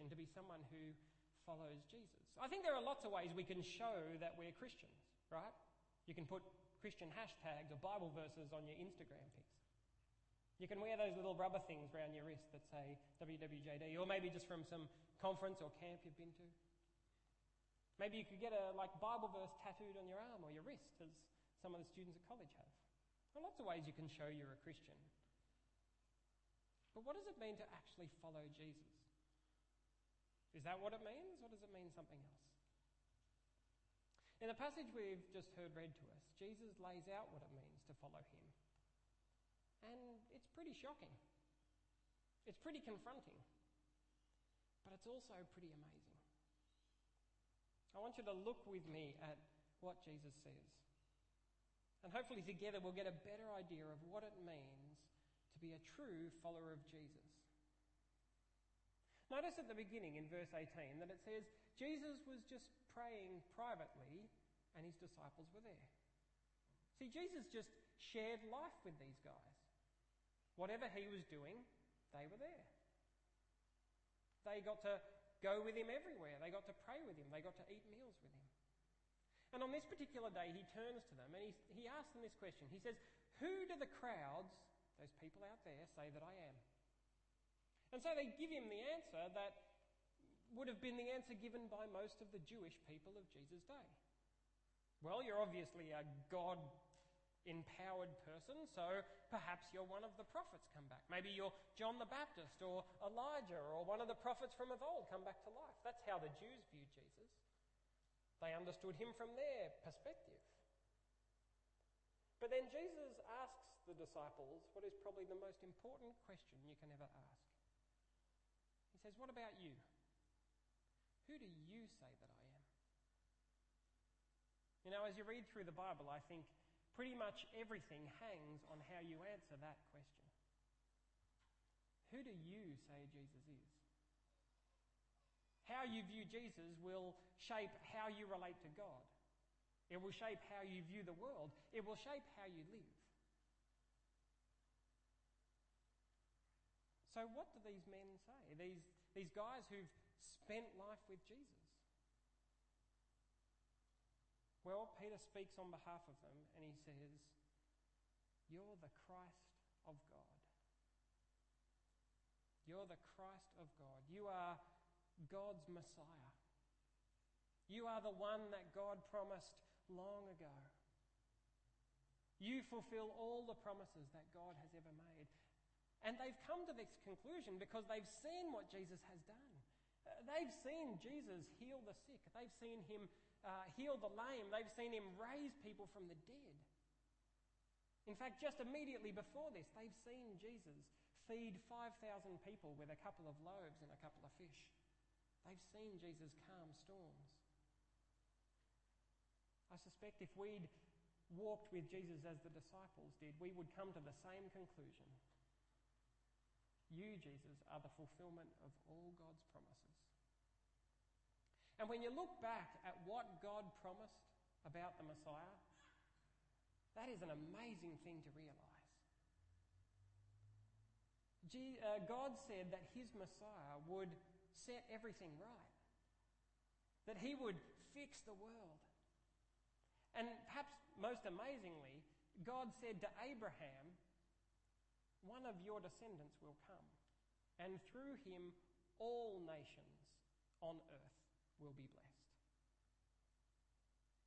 Christian to be someone who follows Jesus? I think there are lots of ways we can show that we're Christians, right? You can put Christian hashtags or Bible verses on your Instagram pics. You can wear those little rubber things around your wrist that say WWJD, or maybe just from some conference or camp you've been to. Maybe you could get a like Bible verse tattooed on your arm or your wrist, as some of the students at college have. There are lots of ways you can show you're a Christian. But what does it mean to actually follow Jesus? Is that what it means, or does it mean something else? In the passage we've just heard read to us, Jesus lays out what it means to follow him. And it's pretty shocking. It's pretty confronting. But it's also pretty amazing. I want you to look with me at what Jesus says. And hopefully, together, we'll get a better idea of what it means to be a true follower of Jesus. Notice at the beginning in verse 18 that it says Jesus was just praying privately and his disciples were there. See, Jesus just shared life with these guys. Whatever he was doing, they were there. They got to go with him everywhere. They got to pray with him. They got to eat meals with him. And on this particular day, he turns to them and he, he asks them this question. He says, Who do the crowds, those people out there, say that I am? And so they give him the answer that would have been the answer given by most of the Jewish people of Jesus' day. Well, you're obviously a God empowered person, so perhaps you're one of the prophets come back. Maybe you're John the Baptist or Elijah or one of the prophets from of old come back to life. That's how the Jews viewed Jesus. They understood him from their perspective. But then Jesus asks the disciples what is probably the most important question you can ever ask. Says, What about you? Who do you say that I am? You know, as you read through the Bible, I think pretty much everything hangs on how you answer that question. Who do you say Jesus is? How you view Jesus will shape how you relate to God. It will shape how you view the world. It will shape how you live. So, what do these men say? These, these guys who've spent life with Jesus? Well, Peter speaks on behalf of them and he says, You're the Christ of God. You're the Christ of God. You are God's Messiah. You are the one that God promised long ago. You fulfill all the promises that God has ever made. And they've come to this conclusion because they've seen what Jesus has done. Uh, they've seen Jesus heal the sick. They've seen him uh, heal the lame. They've seen him raise people from the dead. In fact, just immediately before this, they've seen Jesus feed 5,000 people with a couple of loaves and a couple of fish. They've seen Jesus calm storms. I suspect if we'd walked with Jesus as the disciples did, we would come to the same conclusion. You, Jesus, are the fulfillment of all God's promises. And when you look back at what God promised about the Messiah, that is an amazing thing to realize. Uh, God said that his Messiah would set everything right, that he would fix the world. And perhaps most amazingly, God said to Abraham, One of your descendants will come, and through him all nations on earth will be blessed.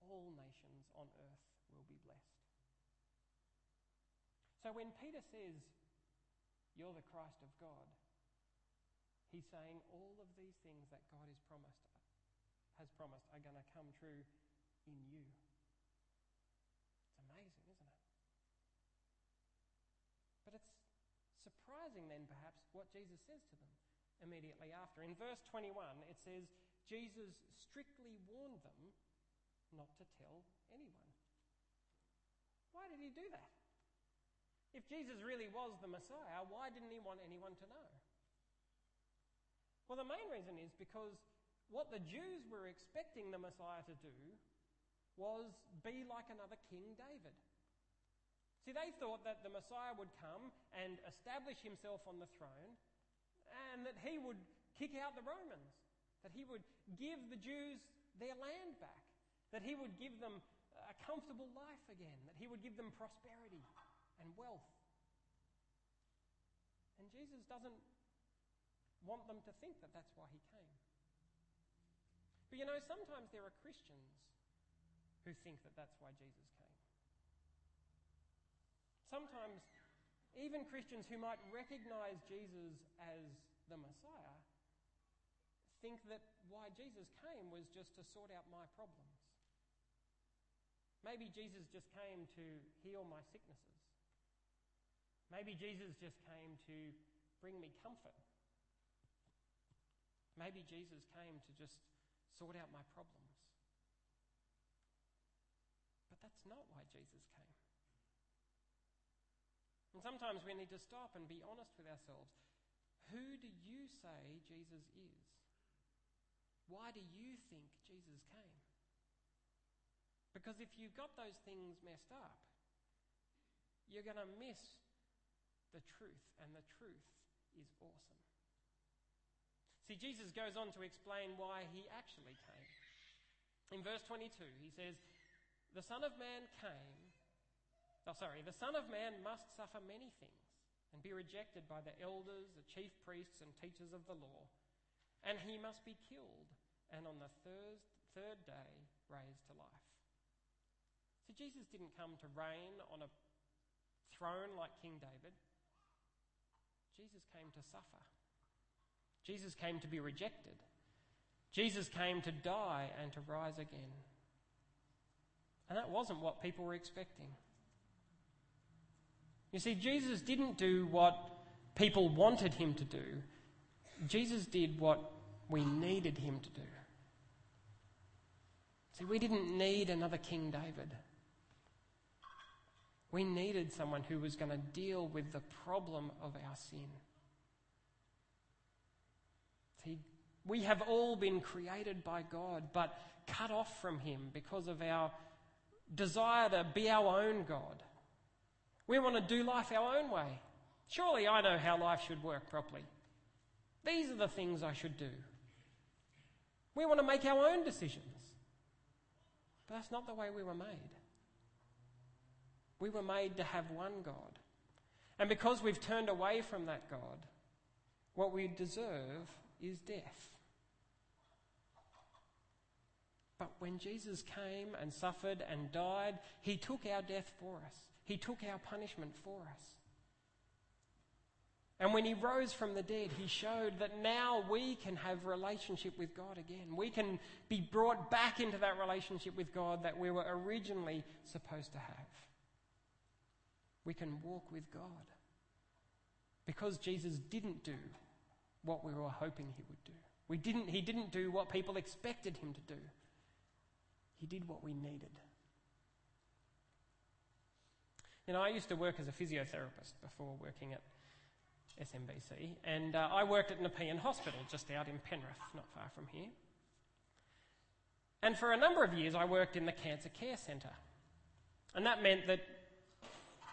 All nations on earth will be blessed. So when Peter says, You're the Christ of God, he's saying all of these things that God has promised, has promised are going to come true in you. It's amazing, isn't it? But it's surprising then, perhaps, what Jesus says to them immediately after. In verse 21, it says, Jesus strictly warned them not to tell anyone. Why did he do that? If Jesus really was the Messiah, why didn't he want anyone to know? Well, the main reason is because what the Jews were expecting the Messiah to do was be like another King David. See, they thought that the Messiah would come and establish himself on the throne and that he would kick out the Romans, that he would give the Jews their land back, that he would give them a comfortable life again, that he would give them prosperity and wealth. And Jesus doesn't want them to think that that's why he came. But you know, sometimes there are Christians who think that that's why Jesus came. Sometimes even Christians who might recognize Jesus as the Messiah think that why Jesus came was just to sort out my problems. Maybe Jesus just came to heal my sicknesses. Maybe Jesus just came to bring me comfort. Maybe Jesus came to just sort out my problems. But that's not why Jesus came. And sometimes we need to stop and be honest with ourselves. Who do you say Jesus is? Why do you think Jesus came? Because if you've got those things messed up, you're going to miss the truth, and the truth is awesome. See, Jesus goes on to explain why he actually came. In verse 22, he says, The Son of Man came Oh, sorry, the Son of Man must suffer many things and be rejected by the elders, the chief priests, and teachers of the law, and he must be killed, and on the third, third day raised to life. So Jesus didn't come to reign on a throne like King David. Jesus came to suffer. Jesus came to be rejected. Jesus came to die and to rise again. And that wasn't what people were expecting. You see, Jesus didn't do what people wanted him to do, Jesus did what we needed him to do. See, we didn't need another King David. We needed someone who was going to deal with the problem of our sin. See, we have all been created by God, but cut off from Him because of our desire to be our own God. We want to do life our own way. Surely I know how life should work properly. These are the things I should do. We want to make our own decisions. But that's not the way we were made. We were made to have one God. And because we've turned away from that God, what we deserve is death. But when Jesus came and suffered and died, he took our death for us. He took our punishment for us. And when he rose from the dead, he showed that now we can have relationship with God again. We can be brought back into that relationship with God that we were originally supposed to have. We can walk with God. Because Jesus didn't do what we were hoping he would do. We didn't, he didn't do what people expected him to do. He did what we needed. You know, I used to work as a physiotherapist before working at SMBC, and uh, I worked at Nepean Hospital just out in Penrith, not far from here. And for a number of years, I worked in the Cancer Care Centre. And that meant that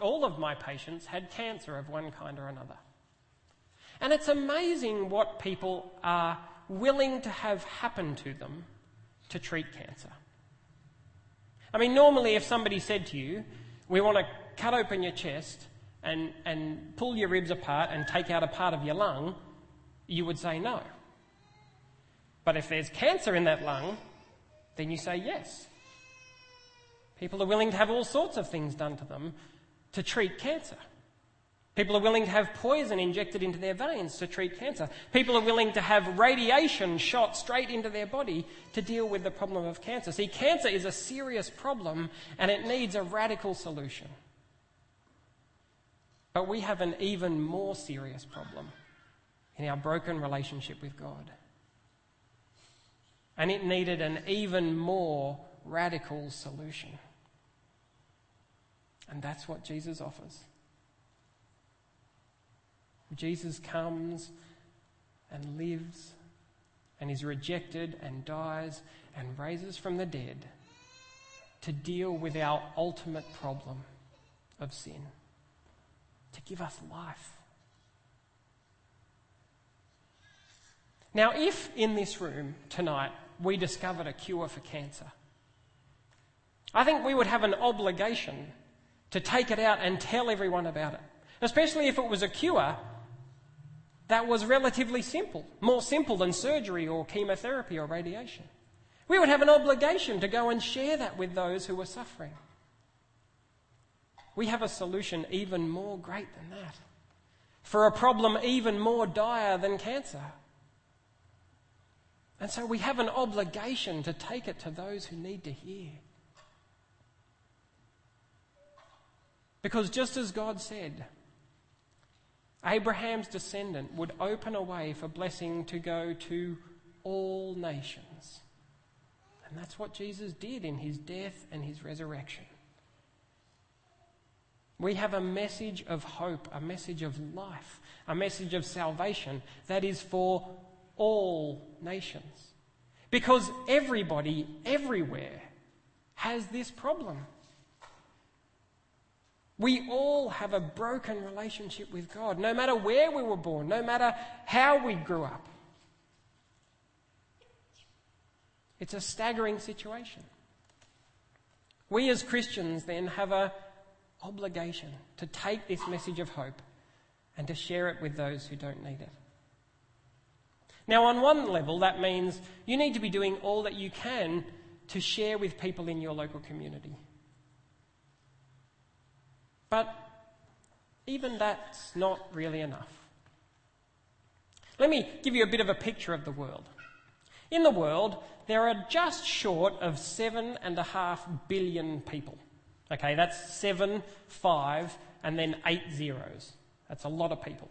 all of my patients had cancer of one kind or another. And it's amazing what people are willing to have happen to them to treat cancer. I mean, normally, if somebody said to you, We want to cut open your chest and, and pull your ribs apart and take out a part of your lung, you would say no. But if there's cancer in that lung, then you say yes. People are willing to have all sorts of things done to them to treat cancer. People are willing to have poison injected into their veins to treat cancer. People are willing to have radiation shot straight into their body to deal with the problem of cancer. See, cancer is a serious problem and it needs a radical solution. But we have an even more serious problem in our broken relationship with God. And it needed an even more radical solution. And that's what Jesus offers. Jesus comes and lives and is rejected and dies and raises from the dead to deal with our ultimate problem of sin to give us life. Now, if in this room tonight we discovered a cure for cancer, I think we would have an obligation to take it out and tell everyone about it. Especially if it was a cure that was relatively simple, more simple than surgery or chemotherapy or radiation. We would have an obligation to go and share that with those who were suffering. We have a solution even more great than that for a problem even more dire than cancer. And so we have an obligation to take it to those who need to hear. Because just as God said, Abraham's descendant would open a way for blessing to go to all nations. And that's what Jesus did in his death and his resurrection. We have a message of hope, a message of life, a message of salvation that is for all nations. Because everybody, everywhere, has this problem. We all have a broken relationship with God, no matter where we were born, no matter how we grew up. It's a staggering situation. We as Christians then have a obligation to take this message of hope and to share it with those who don't need it. Now, on one level, that means you need to be doing all that you can to share with people in your local community. But even that's not really enough. Let me give you a bit of a picture of the world. In the world, there are just short of seven and a half billion people. Okay, that's seven, five, and then eight zeros. That's a lot of people.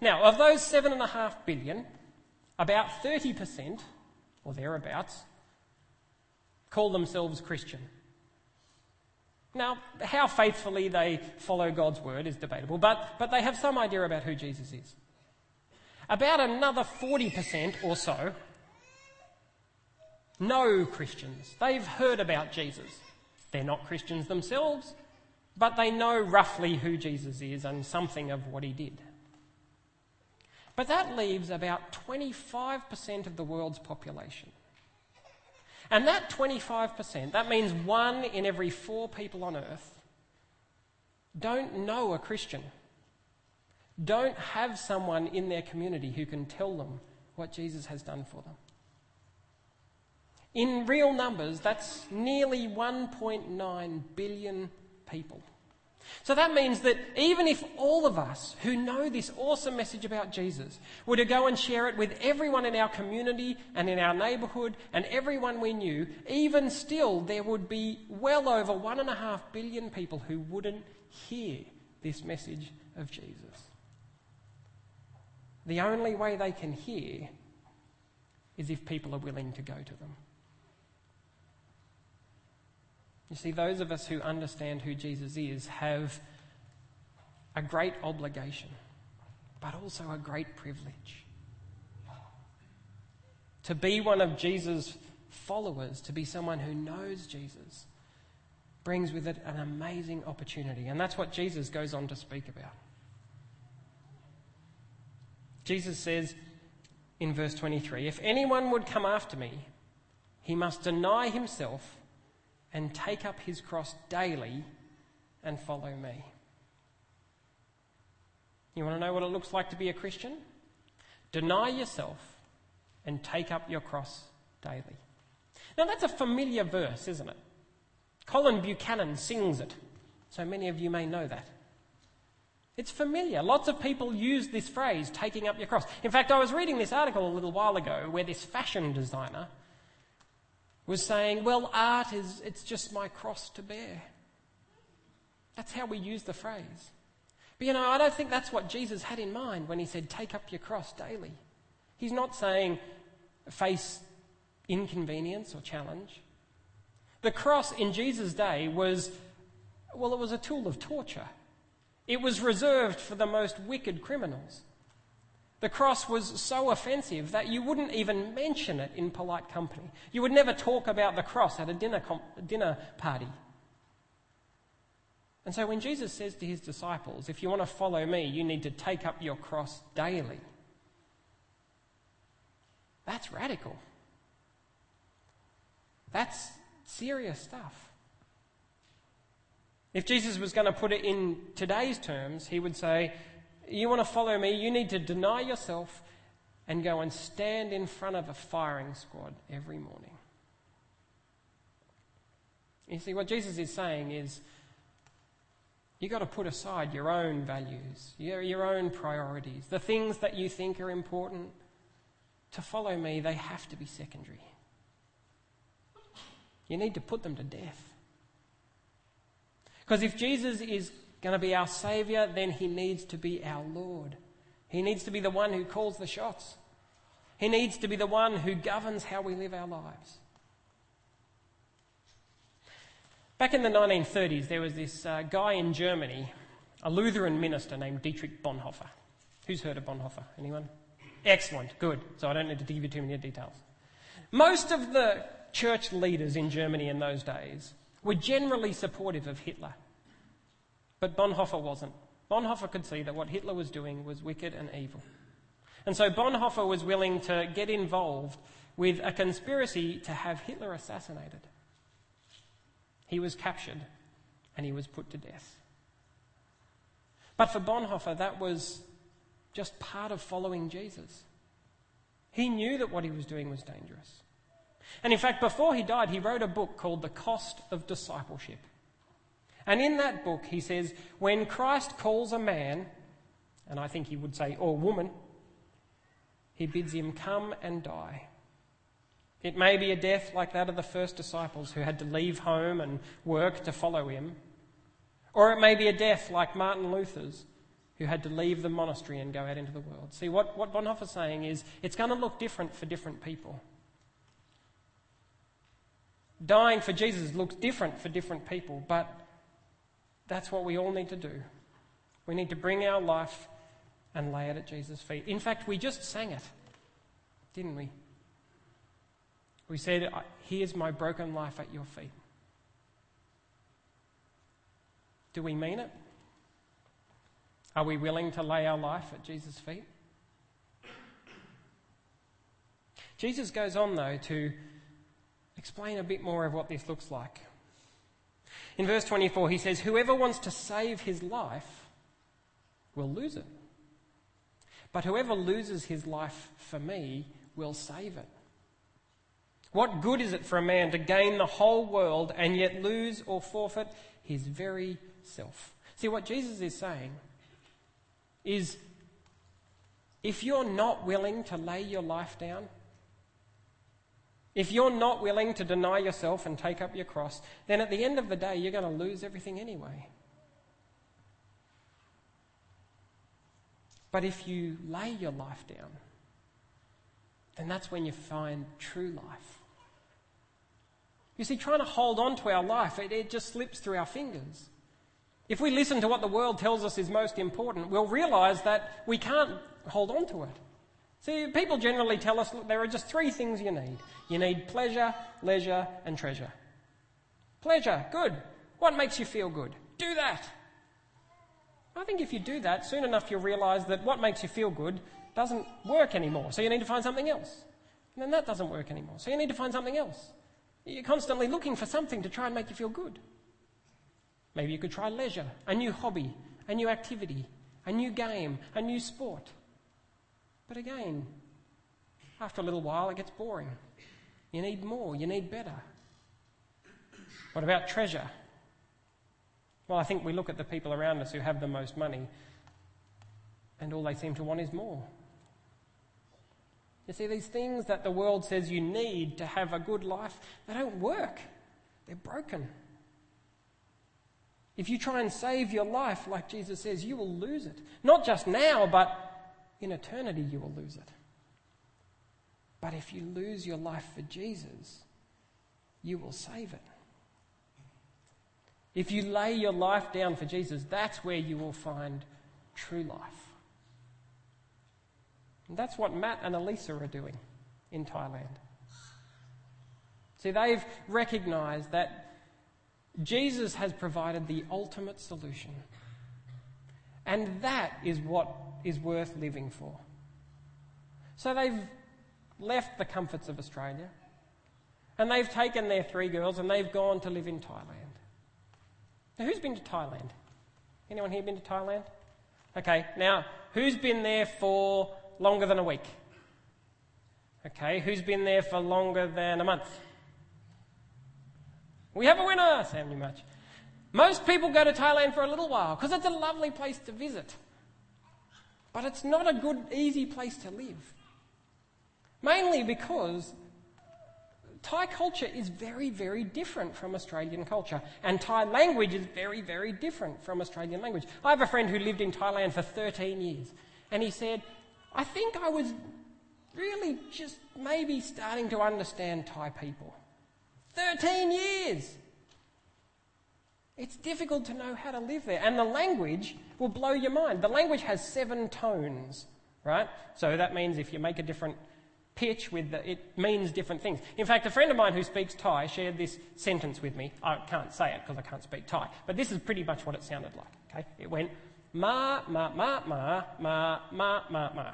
Now, of those seven and a half billion, about 30%, or thereabouts, call themselves Christian. Now, how faithfully they follow God's word is debatable, but, but they have some idea about who Jesus is. About another 40% or so know Christians. They've heard about Jesus. They're not Christians themselves, but they know roughly who Jesus is and something of what he did. But that leaves about 25% of the world's population and that 25%, that means one in every four people on earth, don't know a Christian, don't have someone in their community who can tell them what Jesus has done for them. In real numbers, that's nearly 1.9 billion people. So that means that even if all of us who know this awesome message about Jesus were to go and share it with everyone in our community and in our neighbourhood and everyone we knew, even still there would be well over one and a half billion people who wouldn't hear this message of Jesus. The only way they can hear is if people are willing to go to them. You see, those of us who understand who Jesus is have a great obligation, but also a great privilege. To be one of Jesus' followers, to be someone who knows Jesus, brings with it an amazing opportunity. And that's what Jesus goes on to speak about. Jesus says in verse 23 If anyone would come after me, he must deny himself and take up his cross daily and follow me. You want to know what it looks like to be a Christian? Deny yourself and take up your cross daily. Now, that's a familiar verse, isn't it? Colin Buchanan sings it, so many of you may know that. It's familiar. Lots of people use this phrase, taking up your cross. In fact, I was reading this article a little while ago where this fashion designer was saying, well, art is, it's just my cross to bear. That's how we use the phrase. But you know, I don't think that's what Jesus had in mind when he said, take up your cross daily. He's not saying face inconvenience or challenge. The cross in Jesus' day was, well, it was a tool of torture. It was reserved for the most wicked criminals. The cross was so offensive that you wouldn't even mention it in polite company. You would never talk about the cross at a dinner, dinner party. And so when Jesus says to his disciples, if you want to follow me, you need to take up your cross daily, That's radical. That's serious stuff. If Jesus was going to put it in today's terms, he would say, You want to follow me, you need to deny yourself and go and stand in front of a firing squad every morning. You see, what Jesus is saying is you've got to put aside your own values, your, your own priorities, the things that you think are important. To follow me, they have to be secondary. You need to put them to death. Because if Jesus is going to be our Saviour, then he needs to be our Lord. He needs to be the one who calls the shots. He needs to be the one who governs how we live our lives. Back in the 1930s, there was this uh, guy in Germany, a Lutheran minister named Dietrich Bonhoeffer. Who's heard of Bonhoeffer? Anyone? Excellent, good. So I don't need to give you too many details. Most of the church leaders in Germany in those days were generally supportive of Hitler. But Bonhoeffer wasn't. Bonhoeffer could see that what Hitler was doing was wicked and evil. And so Bonhoeffer was willing to get involved with a conspiracy to have Hitler assassinated. He was captured and he was put to death. But for Bonhoeffer, that was just part of following Jesus. He knew that what he was doing was dangerous. And in fact, before he died, he wrote a book called The Cost of Discipleship. And in that book, he says, when Christ calls a man, and I think he would say, or woman, he bids him come and die. It may be a death like that of the first disciples who had to leave home and work to follow him. Or it may be a death like Martin Luther's, who had to leave the monastery and go out into the world. See, what, what Bonhoeffer's saying is it's going to look different for different people. Dying for Jesus looks different for different people, but that's what we all need to do. We need to bring our life and lay it at Jesus' feet. In fact, we just sang it, didn't we? We said, Here's my broken life at your feet. Do we mean it? Are we willing to lay our life at Jesus' feet? Jesus goes on, though, to explain a bit more of what this looks like. In verse 24, he says, Whoever wants to save his life will lose it. But whoever loses his life for me will save it. What good is it for a man to gain the whole world and yet lose or forfeit his very self? See, what Jesus is saying is if you're not willing to lay your life down, if you're not willing to deny yourself and take up your cross, then at the end of the day, you're going to lose everything anyway. But if you lay your life down, then that's when you find true life. You see, trying to hold on to our life, it, it, just slips through our fingers. If we listen to what the world tells us is most important, we'll realize that we can't hold on to it. See, people generally tell us look, there are just three things you need you need pleasure, leisure, and treasure. Pleasure, good. What makes you feel good? Do that. I think if you do that, soon enough you'll realize that what makes you feel good doesn't work anymore. So you need to find something else. And then that doesn't work anymore. So you need to find something else. You're constantly looking for something to try and make you feel good. Maybe you could try leisure, a new hobby, a new activity, a new game, a new sport. But again, after a little while, it gets boring. You need more, you need better. What about treasure? Well, I think we look at the people around us who have the most money, and all they seem to want is more. You see, these things that the world says you need to have a good life, they don't work. They're broken. If you try and save your life, like Jesus says, you will lose it. Not just now, but in eternity, you will lose it. But if you lose your life for Jesus, you will save it. If you lay your life down for Jesus, that's where you will find true life. And that's what Matt and Elisa are doing in Thailand. See, they've recognized that Jesus has provided the ultimate solution. And that is what is worth living for. So they've left the comforts of Australia and they've taken their three girls and they've gone to live in Thailand. Now, who's been to Thailand? Anyone here been to Thailand? Okay, now, who's been there for longer than a week? Okay, who's been there for longer than a month? We have a winner, Sam Newmarch. Most people go to Thailand for a little while because it's a lovely place to visit. But it's not a good, easy place to live. Mainly because Thai culture is very, very different from Australian culture, and Thai language is very, very different from Australian language. I have a friend who lived in Thailand for 13 years, and he said, I think I was really just maybe starting to understand Thai people. 13 years! It's difficult to know how to live there, and the language will blow your mind. The language has seven tones, right? So that means if you make a different pitch with the, it means different things. In fact, a friend of mine who speaks Thai shared this sentence with me. I can't say it because I can't speak Thai, but this is pretty much what it sounded like. Okay, it went ma ma ma ma ma ma ma ma,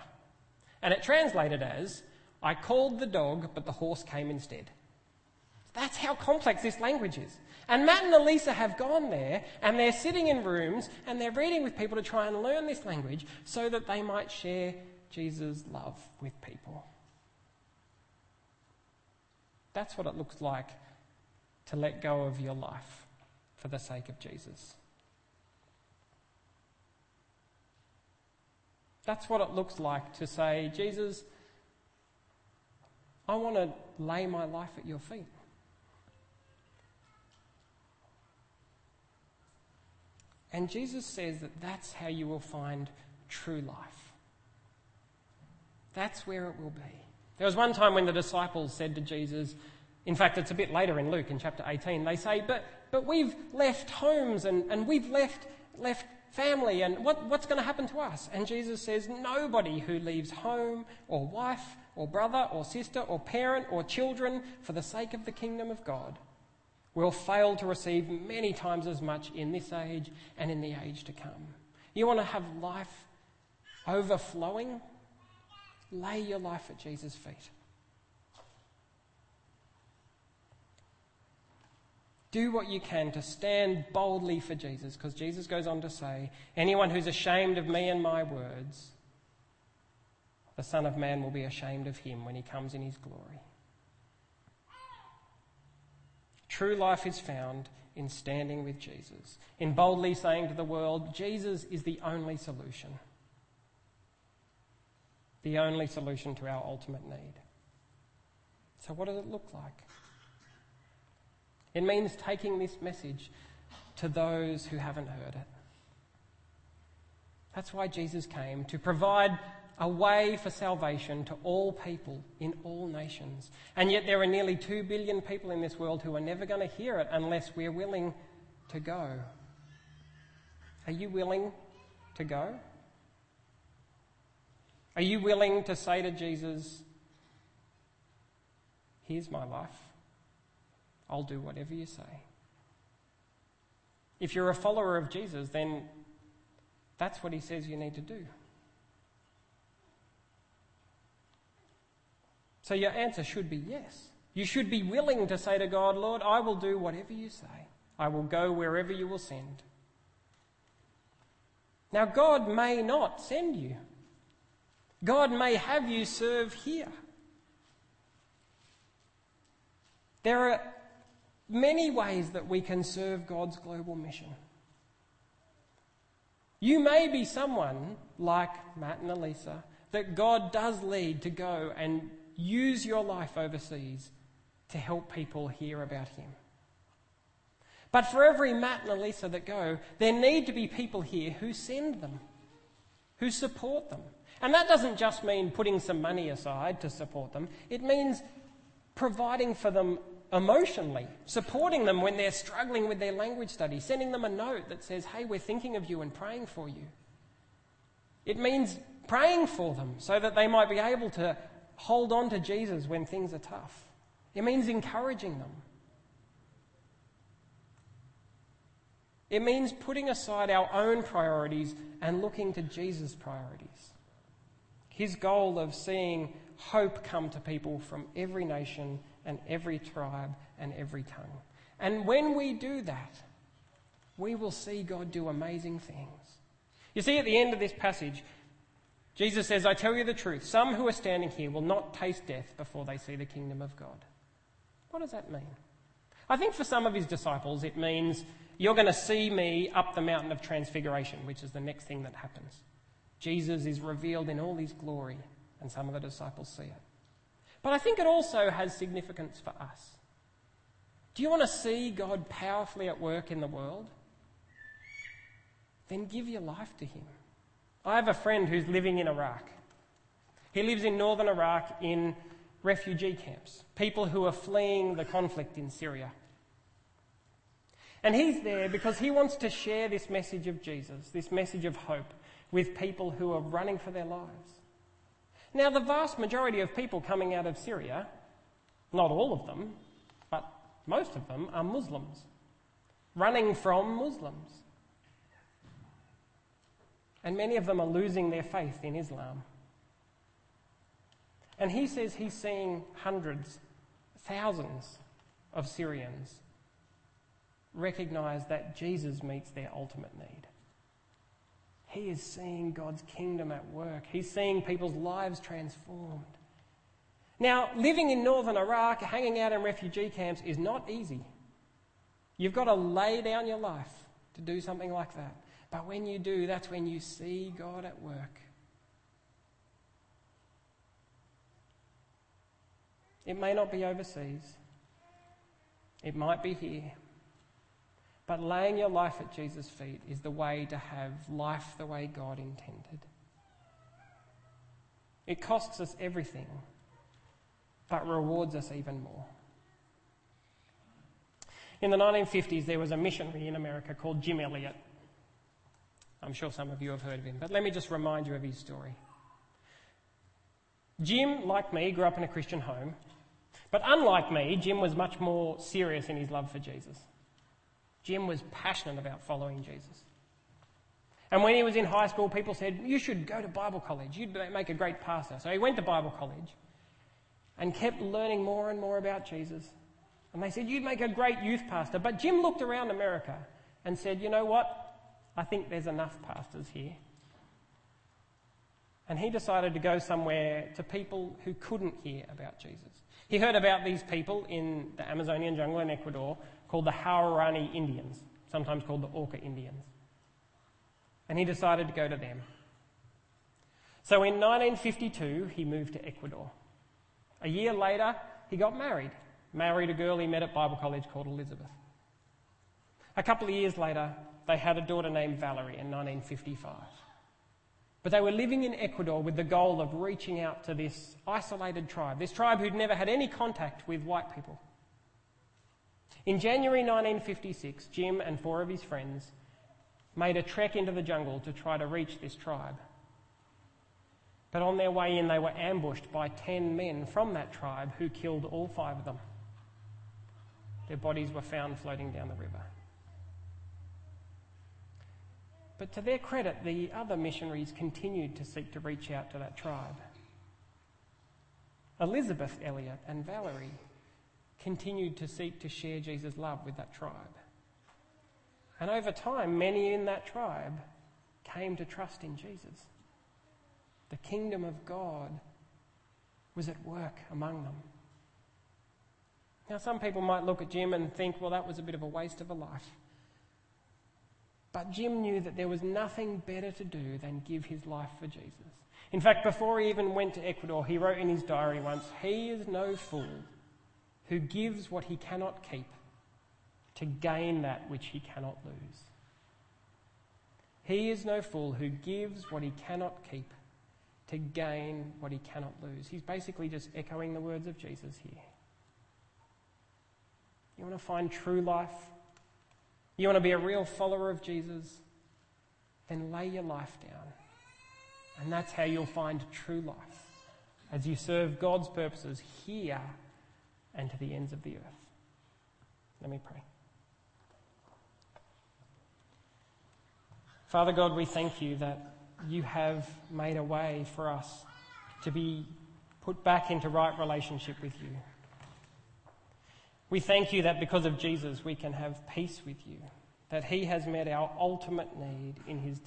and it translated as "I called the dog, but the horse came instead." That's how complex this language is. And Matt and Elisa have gone there and they're sitting in rooms and they're reading with people to try and learn this language so that they might share Jesus' love with people. That's what it looks like to let go of your life for the sake of Jesus. That's what it looks like to say, Jesus, I want to lay my life at your feet. And Jesus says that that's how you will find true life. That's where it will be. There was one time when the disciples said to Jesus, in fact, it's a bit later in Luke in chapter 18, they say, But, but we've left homes and, and we've left, left family, and what, what's going to happen to us? And Jesus says, Nobody who leaves home or wife or brother or sister or parent or children for the sake of the kingdom of God will fail to receive many times as much in this age and in the age to come. You want to have life overflowing? Lay your life at Jesus' feet. Do what you can to stand boldly for Jesus, because Jesus goes on to say, Anyone who's ashamed of me and my words, the Son of Man will be ashamed of him when he comes in his glory. True life is found in standing with Jesus, in boldly saying to the world, Jesus is the only solution the only solution to our ultimate need. So, what does it look like? It means taking this message to those who haven't heard it. That's why Jesus came to provide a way for salvation to all people in all nations. And yet, there are nearly 2 billion people in this world who are never going to hear it unless we're willing to go. Are you willing to go? Are you willing to say to Jesus, Here's my life. I'll do whatever you say. If you're a follower of Jesus, then that's what he says you need to do. So your answer should be yes. You should be willing to say to God, Lord, I will do whatever you say. I will go wherever you will send. Now, God may not send you. God may have you serve here. There are many ways that we can serve God's global mission. You may be someone like Matt and Elisa that God does lead to go and use your life overseas to help people hear about Him. But for every Matt and Elisa that go, there need to be people here who send them, who support them, and that doesn't just mean putting some money aside to support them, it means providing for them emotionally, supporting them when they're struggling with their language study, sending them a note that says, Hey, we're thinking of you and praying for you. It means praying for them so that they might be able to hold on to Jesus when things are tough. It means encouraging them. It means putting aside our own priorities and looking to Jesus' priorities his goal of seeing hope come to people from every nation and every tribe and every tongue. And when we do that, we will see God do amazing things. You see, at the end of this passage, Jesus says, I tell you the truth, some who are standing here will not taste death before they see the kingdom of God. What does that mean? I think for some of his disciples, it means you're going to see me up the mountain of transfiguration, which is the next thing that happens. Jesus is revealed in all his glory, and some of the disciples see it. But I think it also has significance for us. Do you want to see God powerfully at work in the world? Then give your life to Him. I have a friend who's living in Iraq. He lives in northern Iraq in refugee camps, people who are fleeing the conflict in Syria. And he's there because he wants to share this message of Jesus, this message of hope, with people who are running for their lives. Now, the vast majority of people coming out of Syria, not all of them, but most of them, are Muslims, running from Muslims. And many of them are losing their faith in Islam. And he says he's seeing hundreds, thousands of Syrians recognize that Jesus meets their ultimate need. He is seeing God's kingdom at work. He's seeing people's lives transformed. Now, living in northern Iraq, hanging out in refugee camps is not easy. You've got to lay down your life to do something like that. But when you do, that's when you see God at work. It may not be overseas, it might be here. But laying your life at Jesus' feet is the way to have life the way God intended. It costs us everything, but rewards us even more. In the 1950s, there was a missionary in America called Jim Elliot. I'm sure some of you have heard of him, but let me just remind you of his story. Jim, like me, grew up in a Christian home, but unlike me, Jim was much more serious in his love for Jesus. Jim was passionate about following Jesus. And when he was in high school, people said, You should go to Bible college. You'd make a great pastor. So he went to Bible college and kept learning more and more about Jesus. And they said, You'd make a great youth pastor. But Jim looked around America and said, You know what? I think there's enough pastors here. And he decided to go somewhere to people who couldn't hear about Jesus. He heard about these people in the Amazonian jungle in Ecuador called the Huaorani Indians, sometimes called the Auca Indians. And he decided to go to them. So in 1952, he moved to Ecuador. A year later, he got married. Married a girl he met at Bible college called Elizabeth. A couple of years later, they had a daughter named Valerie in 1955. But they were living in Ecuador with the goal of reaching out to this isolated tribe, this tribe who'd never had any contact with white people. In January 1956, Jim and four of his friends made a trek into the jungle to try to reach this tribe. But on their way in, they were ambushed by 10 men from that tribe who killed all five of them. Their bodies were found floating down the river. But to their credit, the other missionaries continued to seek to reach out to that tribe. Elizabeth Elliot and Valerie continued to seek to share Jesus' love with that tribe. And over time, many in that tribe came to trust in Jesus. The kingdom of God was at work among them. Now, some people might look at Jim and think, well, that was a bit of a waste of a life. But Jim knew that there was nothing better to do than give his life for Jesus. In fact, before he even went to Ecuador, he wrote in his diary once, He is no fool who gives what he cannot keep to gain that which he cannot lose. He is no fool who gives what he cannot keep to gain what he cannot lose. He's basically just echoing the words of Jesus here. You want to find true life? You want to be a real follower of Jesus? Then lay your life down. And that's how you'll find true life as you serve God's purposes here and to the ends of the earth. Let me pray. Father God, we thank you that you have made a way for us to be put back into right relationship with you. We thank you that because of Jesus we can have peace with you, that he has met our ultimate need in his